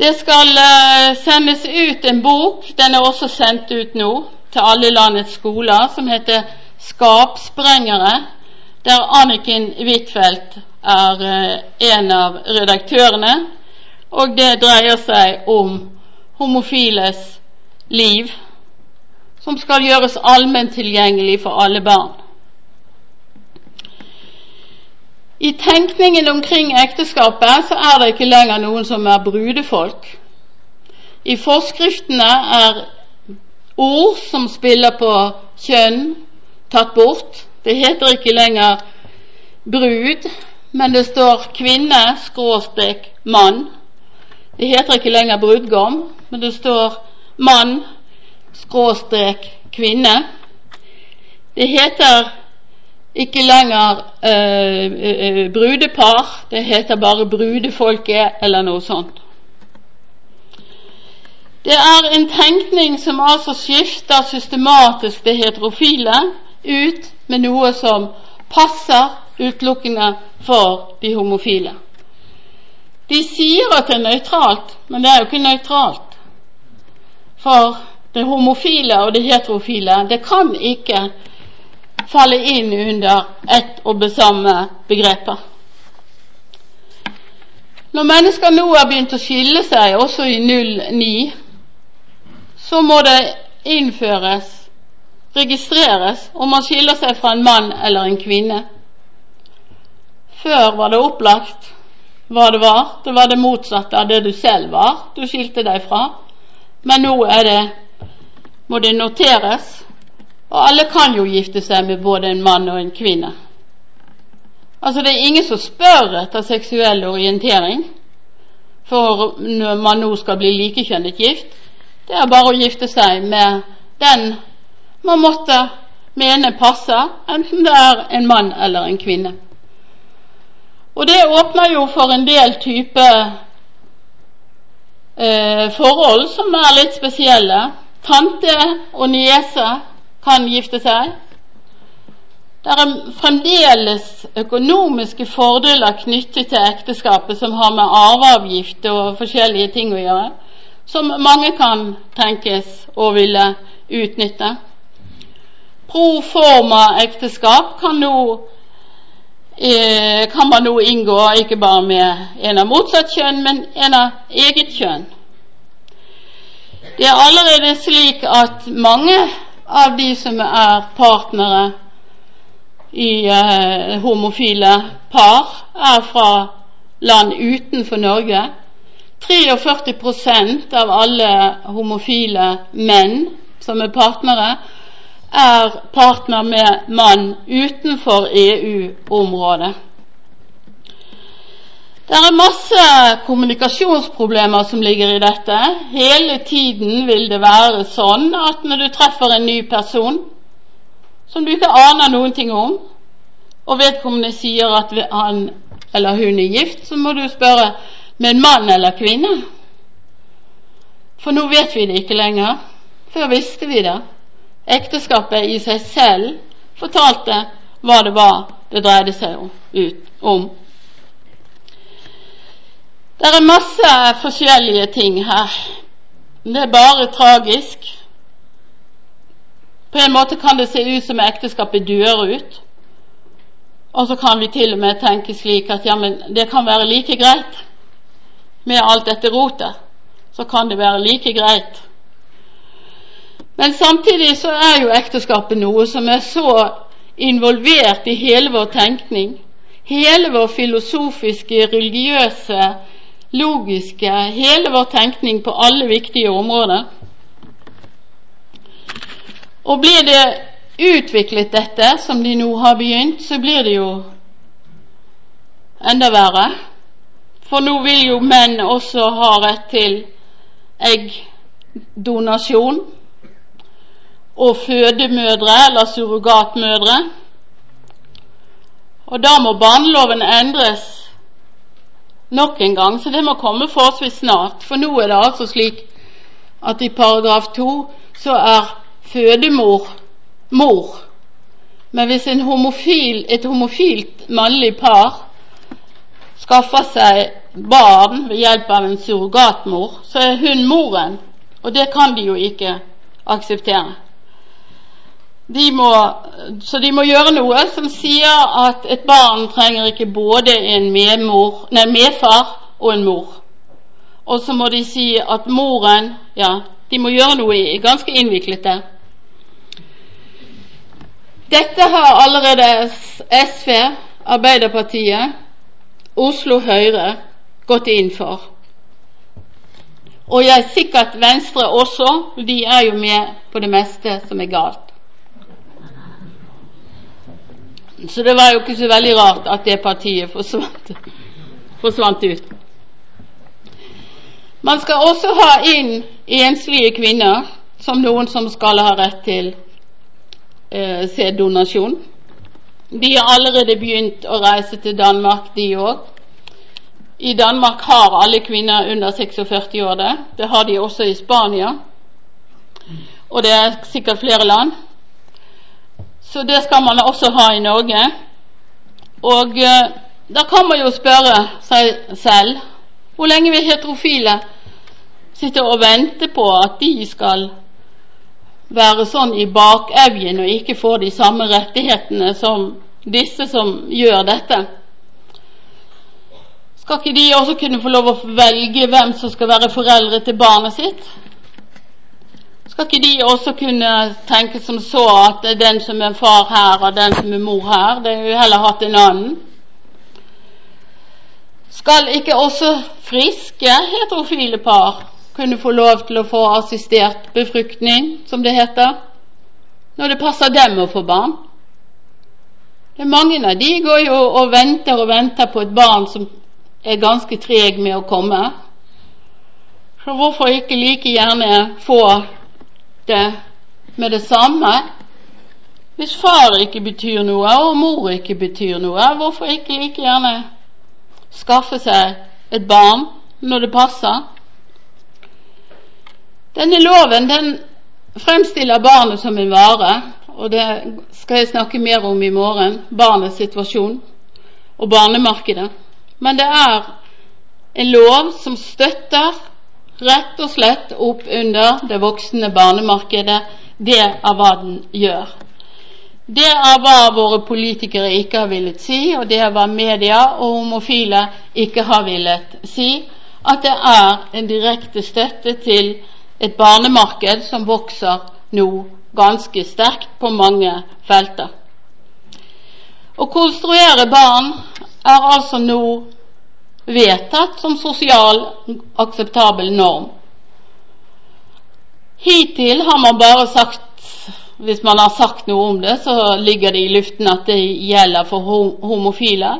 Det skal uh, sendes ut en bok, den er også sendt ut nå til alle landets skoler, som heter 'Skapsprengere', der Anniken Huitfeldt er uh, en av redaktørene. Og det dreier seg om homofiles liv, som skal gjøres allment tilgjengelig for alle barn. I tenkningen omkring ekteskapet så er det ikke lenger noen som er brudefolk. I forskriftene er ord som spiller på kjønn, tatt bort. Det heter ikke lenger brud, men det står kvinne skråstrek mann. Det heter ikke lenger brudgom, men det står mann skråstrek kvinne. Det heter ikke lenger eh, eh, brudepar, det heter bare brudefolket eller noe sånt. Det er en tenkning som altså skifter systematisk det heterofile ut med noe som passer utelukkende for de homofile. De sier at det er nøytralt, men det er jo ikke nøytralt. For det homofile og det heterofile det kan ikke falle inn under ett og det samme begrepet. Når mennesker nå har begynt å skille seg, også i 09, så må det innføres registreres om man skiller seg fra en mann eller en kvinne. Før var det opplagt hva det var. Det var det motsatte av det du selv var du skilte deg fra. Men nå er det, må det noteres, og alle kan jo gifte seg med både en mann og en kvinne. Altså Det er ingen som spør etter seksuell orientering for når man nå skal bli likekjønnet gift. Det er bare å gifte seg med den man måtte mene passer, enten det er en mann eller en kvinne. Og det åpner jo for en del type eh, forhold som er litt spesielle. Tante og niese kan gifte seg. Det er fremdeles økonomiske fordeler knyttet til ekteskapet som har med arveavgift og forskjellige ting å gjøre, som mange kan tenkes å ville utnytte. Proforma ekteskap kan, nå, kan man nå inngå ikke bare med en av motsatt kjønn, men en av eget kjønn. Det er allerede slik at mange av de som er partnere i eh, homofile par, er fra land utenfor Norge. 43% av alle homofile menn som er partnere, er partner med mann utenfor EU-området. Det er masse kommunikasjonsproblemer som ligger i dette. Hele tiden vil det være sånn at når du treffer en ny person som du ikke aner noen ting om, og vedkommende sier at han eller hun er gift, så må du spørre med en mann eller kvinne. For nå vet vi det ikke lenger. Før visste vi det. Ekteskapet i seg selv fortalte hva det var det dreide seg om. Ut, det er masse forskjellige ting her. Det er bare tragisk. På en måte kan det se ut som ekteskapet dør ut. Og så kan vi til og med tenke slik at ja, men det kan være like greit med alt dette rotet. Så kan det være like greit. Men samtidig så er jo ekteskapet noe som er så involvert i hele vår tenkning, hele vår filosofiske, religiøse logiske, hele vår tenkning på alle viktige områder. Og blir det utviklet dette, som de nå har begynt, så blir det jo enda verre. For nå vil jo menn også ha rett til eggdonasjon og fødemødre eller surrogatmødre. Og da må barneloven endres nok en gang, så det må komme forholdsvis snart. For nå er det altså slik at i paragraf 2 så er fødemor mor. Men hvis homofil, et homofilt mannlig par skaffer seg barn ved hjelp av en surrogatmor, så er hun moren. Og det kan de jo ikke akseptere. De må, så de må gjøre noe som sier at et barn trenger ikke både en medmor, nei, medfar og en mor. Og så må de si at moren Ja, de må gjøre noe ganske innviklet der. Dette har allerede SV, Arbeiderpartiet, Oslo Høyre gått inn for. Og jeg er sikkert Venstre også, de er jo med på det meste som er galt. Så det var jo ikke så veldig rart at det partiet forsvant, forsvant ut. Man skal også ha inn enslige kvinner som noen som skal ha rett til eh, sæddonasjon. De har allerede begynt å reise til Danmark, de òg. I Danmark har alle kvinner under 46 år det. Det har de også i Spania. Og det er sikkert flere land. Så det skal man også ha i Norge. Og eh, da kan man jo spørre seg selv hvor lenge vil heterofile sitte og vente på at de skal være sånn i bakevjen og ikke få de samme rettighetene som disse som gjør dette. Skal ikke de også kunne få lov å velge hvem som skal være foreldre til barnet sitt? Skal ikke de også kunne tenke som så at det er den som er far her, og den som er mor her? Det jo heller hatt en annen. Skal ikke også friske heterofile par kunne få lov til å få assistert befruktning, som det heter, når det passer dem å få barn? Det er Mange av de går jo og venter og venter på et barn som er ganske treg med å komme. Så hvorfor ikke like gjerne få det med det samme? Hvis far ikke betyr noe, og mor ikke betyr noe, hvorfor ikke like gjerne skaffe seg et barn når det passer? Denne loven den fremstiller barnet som en vare, og det skal jeg snakke mer om i morgen, barnets situasjon og barnemarkedet. Men det er en lov som støtter rett og slett opp under det voksne barnemarkedet. Det er hva den gjør. Det er hva våre politikere ikke har villet si, og det er hva media og homofile ikke har villet si, at det er en direkte støtte til et barnemarked som vokser nå ganske sterkt på mange felter. Å konstruere barn er altså nå vedtatt som sosial akseptabel norm. Hittil har man bare sagt hvis man har sagt noe om det, så ligger det i luften at det gjelder for homofile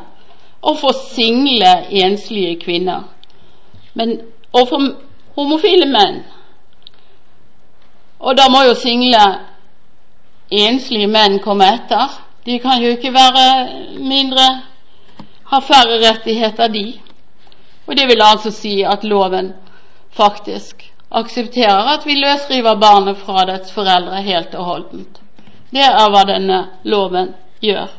og for single, enslige kvinner. Men, og for homofile menn. Og da må jo single, enslige menn komme etter. De kan jo ikke være mindre har færre rettigheter, de. Og det vil altså si at loven faktisk aksepterer at vi løsriver barnet fra dets foreldre helt og holdent. Det er hva denne loven gjør.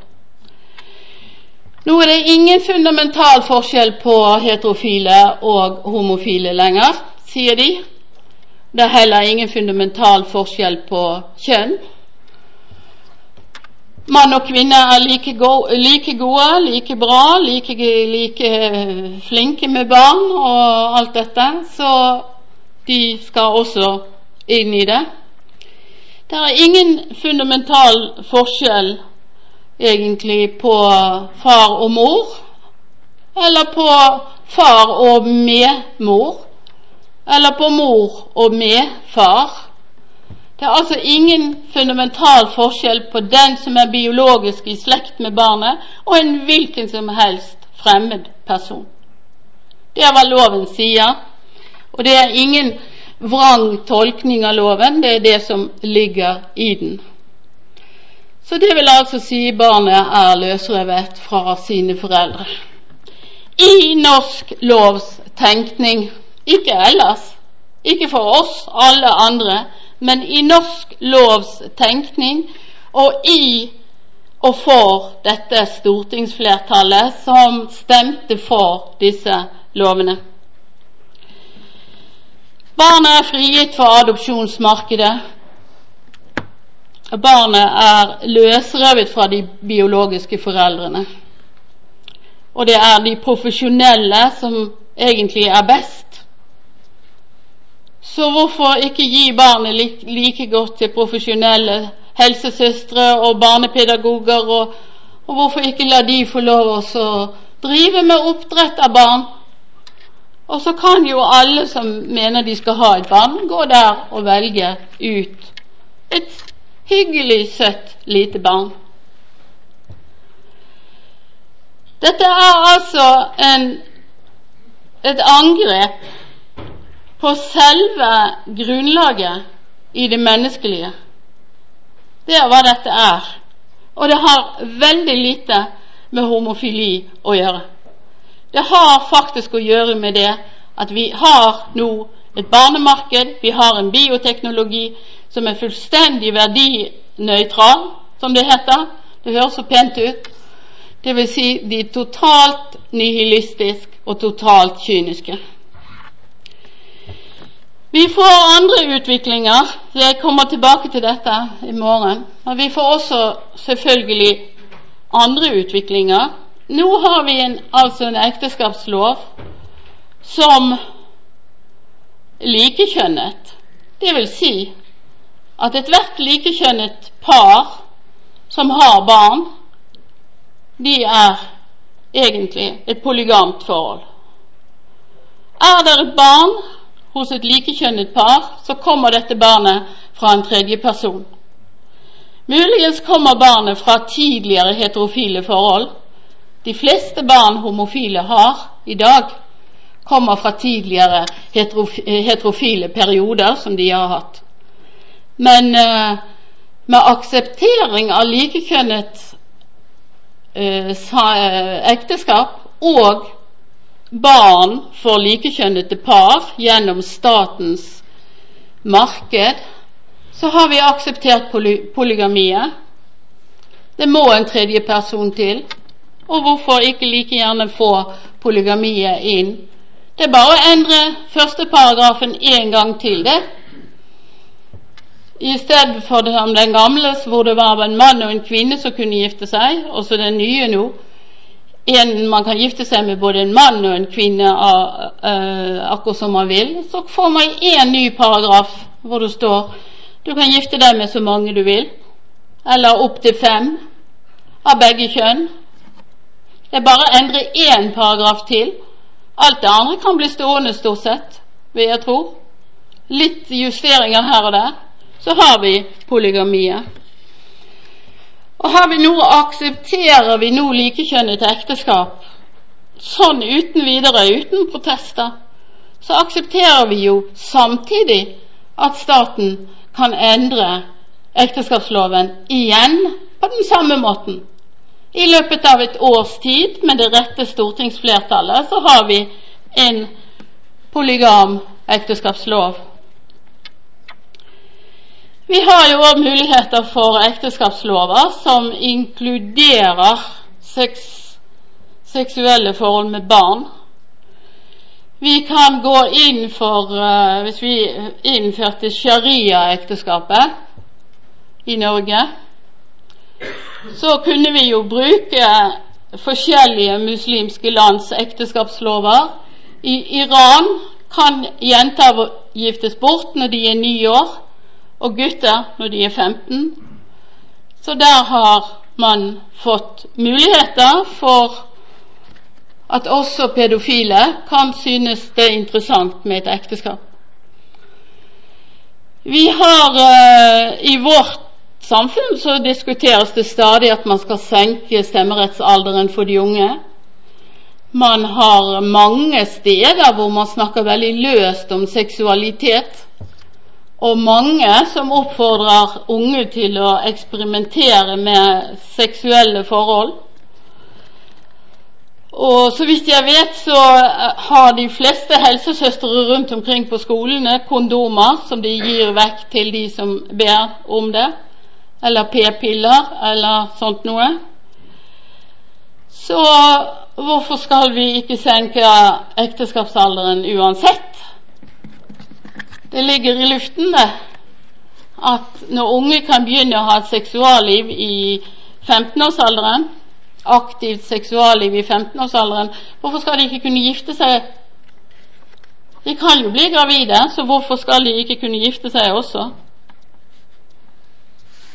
Nå er det ingen fundamental forskjell på heterofile og homofile lenger, sier de. Det er heller ingen fundamental forskjell på kjønn. Mann og kvinne er like, gode, like, gode, like bra, like, like, flinke med barn og alt dette, så de skal også inn i det. Det er ingen fundamental forskjell egentlig på far og mor, eller på far og med mor, eller på mor og med far. Det er altså ingen fundamental forskjell på den som er biologisk i slekt med barnet, og en hvilken som helst fremmed person. Det er hva loven sier, og det er ingen vrang tolkning av loven, det er det som ligger i den. Så det vil altså si barnet er løsrevet fra sine foreldre. I norsk lovs tenkning, ikke ellers, ikke for oss alle andre, men i norsk lovs tenkning og i og for dette stortingsflertallet som stemte for disse lovene. Barnet er frigitt fra adopsjonsmarkedet. Barnet er løsrevet fra de biologiske foreldrene. Og det er de profesjonelle som egentlig er best så hvorfor ikke gi barnet like godt til profesjonelle helsesøstre og barnepedagoger, og, og hvorfor ikke la de få lov å drive med oppdrett av barn? Og så kan jo alle som mener de skal ha et barn, gå der og velge ut et hyggelig, søtt lite barn. Dette er altså en, et angrep på selve grunnlaget i det menneskelige. Det er hva dette er. Og det har veldig lite med homofili å gjøre. Det har faktisk å gjøre med det at vi har nå et barnemarked, vi har en bioteknologi som er fullstendig verdinøytral, som det heter. Det høres så pent ut. Det vil si de totalt nihilistisk og totalt kyniske. Vi får andre utviklinger. Jeg kommer tilbake til dette i morgen. Men vi får også selvfølgelig andre utviklinger. Nå har vi en, altså en ekteskapslov som likekjønnet. Det vil si at ethvert likekjønnet par som har barn, de er egentlig et polygamt forhold. Er det et barn hos et likekjønnet par, så kommer dette barnet fra en tredje person. Muligens kommer barnet fra tidligere heterofile forhold. De fleste barn homofile har i dag, kommer fra tidligere heterofile perioder som de har hatt. Men uh, med akseptering av likekjønnet uh, ekteskap og barn for likekjønnede par gjennom statens marked, så har vi akseptert poly polygamiet. Det må en tredje person til. Og hvorfor ikke like gjerne få polygamiet inn? Det er bare å endre første paragrafen en gang til, det. I stedet for den gamle hvor det var en mann og en kvinne som kunne gifte seg, og så den nye nå en, man kan gifte seg med både en mann og en kvinne uh, akkurat som man vil. Så får man én ny paragraf hvor det står du kan gifte deg med så mange du vil, eller opptil fem av begge kjønn. Det er bare å endre én paragraf til. Alt det andre kan bli stående, stort sett, vil jeg tro. Litt justeringer her og der. Så har vi polygamiet. Og har vi nå aksepterer vi nå likekjønnet ekteskap sånn uten videre, uten protester, så aksepterer vi jo samtidig at staten kan endre ekteskapsloven igjen på den samme måten. I løpet av et års tid, med det rette stortingsflertallet, så har vi en polygam ekteskapslov. Vi har jo òg muligheter for ekteskapslover som inkluderer sex, seksuelle forhold med barn. Vi kan gå inn for uh, Hvis vi innførte sharia-ekteskapet i Norge, så kunne vi jo bruke forskjellige muslimske lands ekteskapslover. I Iran kan jenter giftes bort når de er ni år og gutter når de er 15. Så der har man fått muligheter for at også pedofile kan synes det er interessant med et ekteskap. Vi har uh, I vårt samfunn så diskuteres det stadig at man skal senke stemmerettsalderen for de unge. Man har mange steder hvor man snakker veldig løst om seksualitet og mange som oppfordrer unge til å eksperimentere med seksuelle forhold. Og så vidt jeg vet, så eh, har de fleste helsesøstre rundt omkring på skolene kondomer som de gir vekk til de som ber om det, eller p-piller eller sånt noe. Så hvorfor skal vi ikke senke ekteskapsalderen uansett? Det ligger i luften, det. At når unge kan begynne å ha et seksualliv i 15-årsalderen, aktivt seksualliv i 15-årsalderen, hvorfor skal de ikke kunne gifte seg? De kan jo bli gravide, så hvorfor skal de ikke kunne gifte seg også?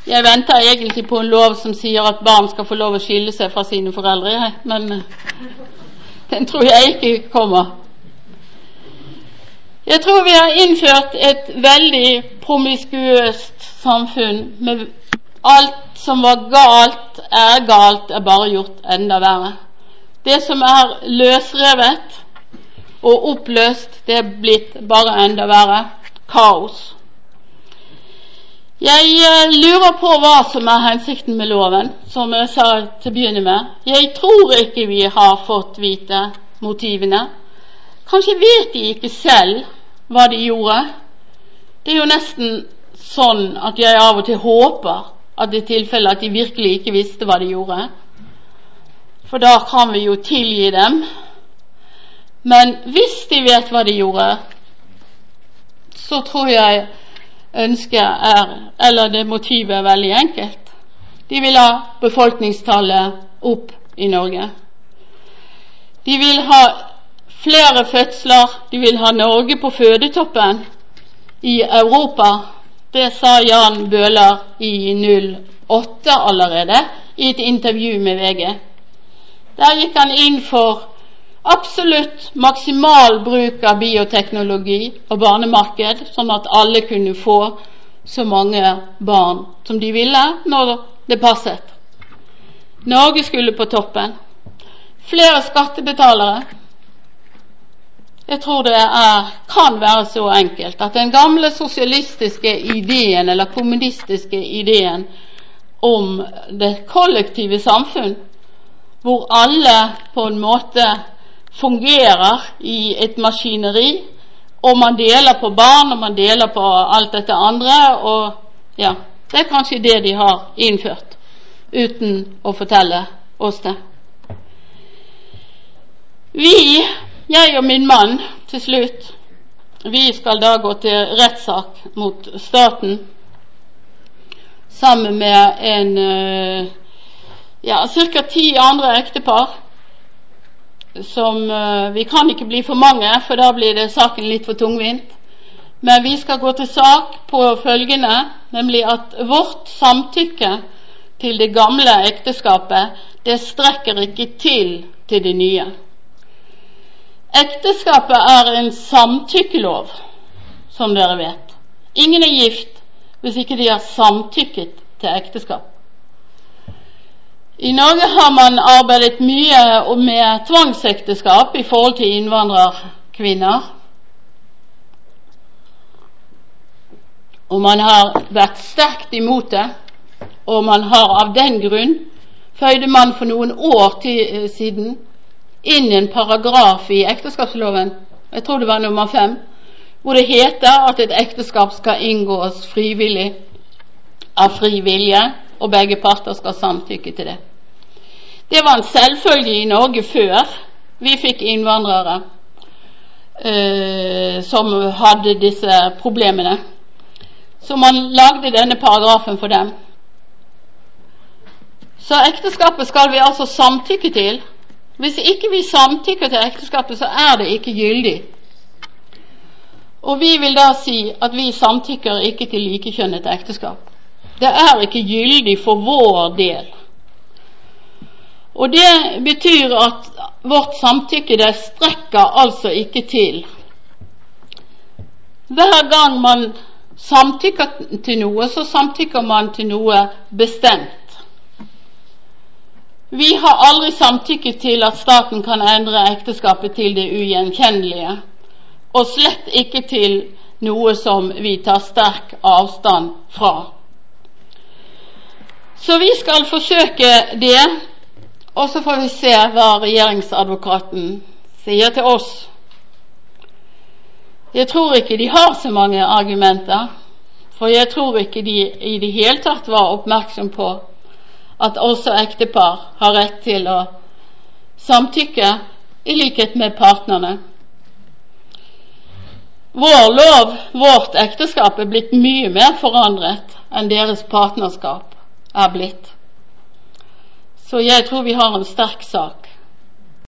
Jeg venter egentlig på en lov som sier at barn skal få lov å skille seg fra sine foreldre, men den tror jeg ikke kommer. Jeg tror vi har innført et veldig promiskuøst samfunn med alt som var galt, er galt, er bare gjort enda verre. Det som er løsrevet og oppløst, det er blitt bare enda verre. Kaos. Jeg eh, lurer på hva som er hensikten med loven, som jeg sa til å begynne med. Jeg tror ikke vi har fått vite motivene. Kanskje vet de ikke selv hva de gjorde. Det er jo nesten sånn at jeg av og til håper at det er tilfelle at de virkelig ikke visste hva de gjorde. For da kan vi jo tilgi dem. Men hvis de vet hva de gjorde, så tror jeg ønsket er Eller det motivet er veldig enkelt. De vil ha befolkningstallet opp i Norge. De vil ha flere fødsler. De vil ha Norge på fødetoppen i Europa. Det sa Jan Bøhler i 08 allerede i et intervju med VG. Der gikk han inn for absolutt maksimal bruk av bioteknologi og barnemarked, sånn at alle kunne få så mange barn som de ville når det passet. Norge skulle på toppen. Flere skattebetalere. Jeg tror det er, kan være så enkelt at den gamle sosialistiske ideen, eller kommunistiske ideen, om det kollektive samfunn, hvor alle på en måte fungerer i et maskineri, og man deler på barn, og man deler på alt dette andre, og ja, det er kanskje det de har innført, uten å fortelle oss det. Vi, jeg og min mann, til slutt, vi skal da gå til rettssak mot staten sammen med en eh, ja, ca. ti andre ektepar som uh, Vi kan ikke bli for mange, for da blir det saken litt for tungvint. Men vi skal gå til sak på følgende, nemlig at vårt samtykke til det gamle ekteskapet, det strekker ikke til til det nye. Ekteskapet er en samtykkelov, som dere vet. Ingen er gift hvis ikke de har samtykket til ekteskap. I Norge har man arbeidet mye med tvangsekteskap i forhold til innvandrerkvinner. Og man har vært sterkt imot det, og man har av den grunn føyde man for noen år til, siden inn en paragraf i ekteskapsloven, jeg tror det var nummer fem, hvor det heter at et ekteskap skal inngås frivillig, av fri vilje, og begge parter skal samtykke til det. Det var en selvfølge i Norge før vi fikk innvandrere eh, som hadde disse problemene. Så man lagde denne paragrafen for dem. Så ekteskapet skal vi altså samtykke til. Hvis ikke vi samtykker til ekteskapet, så er det ikke gyldig. Og vi vil da si at vi samtykker ikke til likekjønnet ekteskap. Det er ikke gyldig for vår del. Og det betyr at vårt samtykke det strekker altså ikke til. Hver gang man samtykker til noe, så samtykker man til noe bestemt. Vi har aldri samtykket til at staten kan endre ekteskapet til det ugjenkjennelige, og slett ikke til noe som vi tar sterk avstand fra. Så vi skal forsøke det, og så får vi se hva regjeringsadvokaten sier til oss. Jeg tror ikke de har så mange argumenter, for jeg tror ikke de i det hele tatt var oppmerksom på at også ektepar har rett til å samtykke, i likhet med partnerne. Vår lov, vårt ekteskap, er blitt mye mer forandret enn deres partnerskap er blitt. Så jeg tror vi har en sterk sak.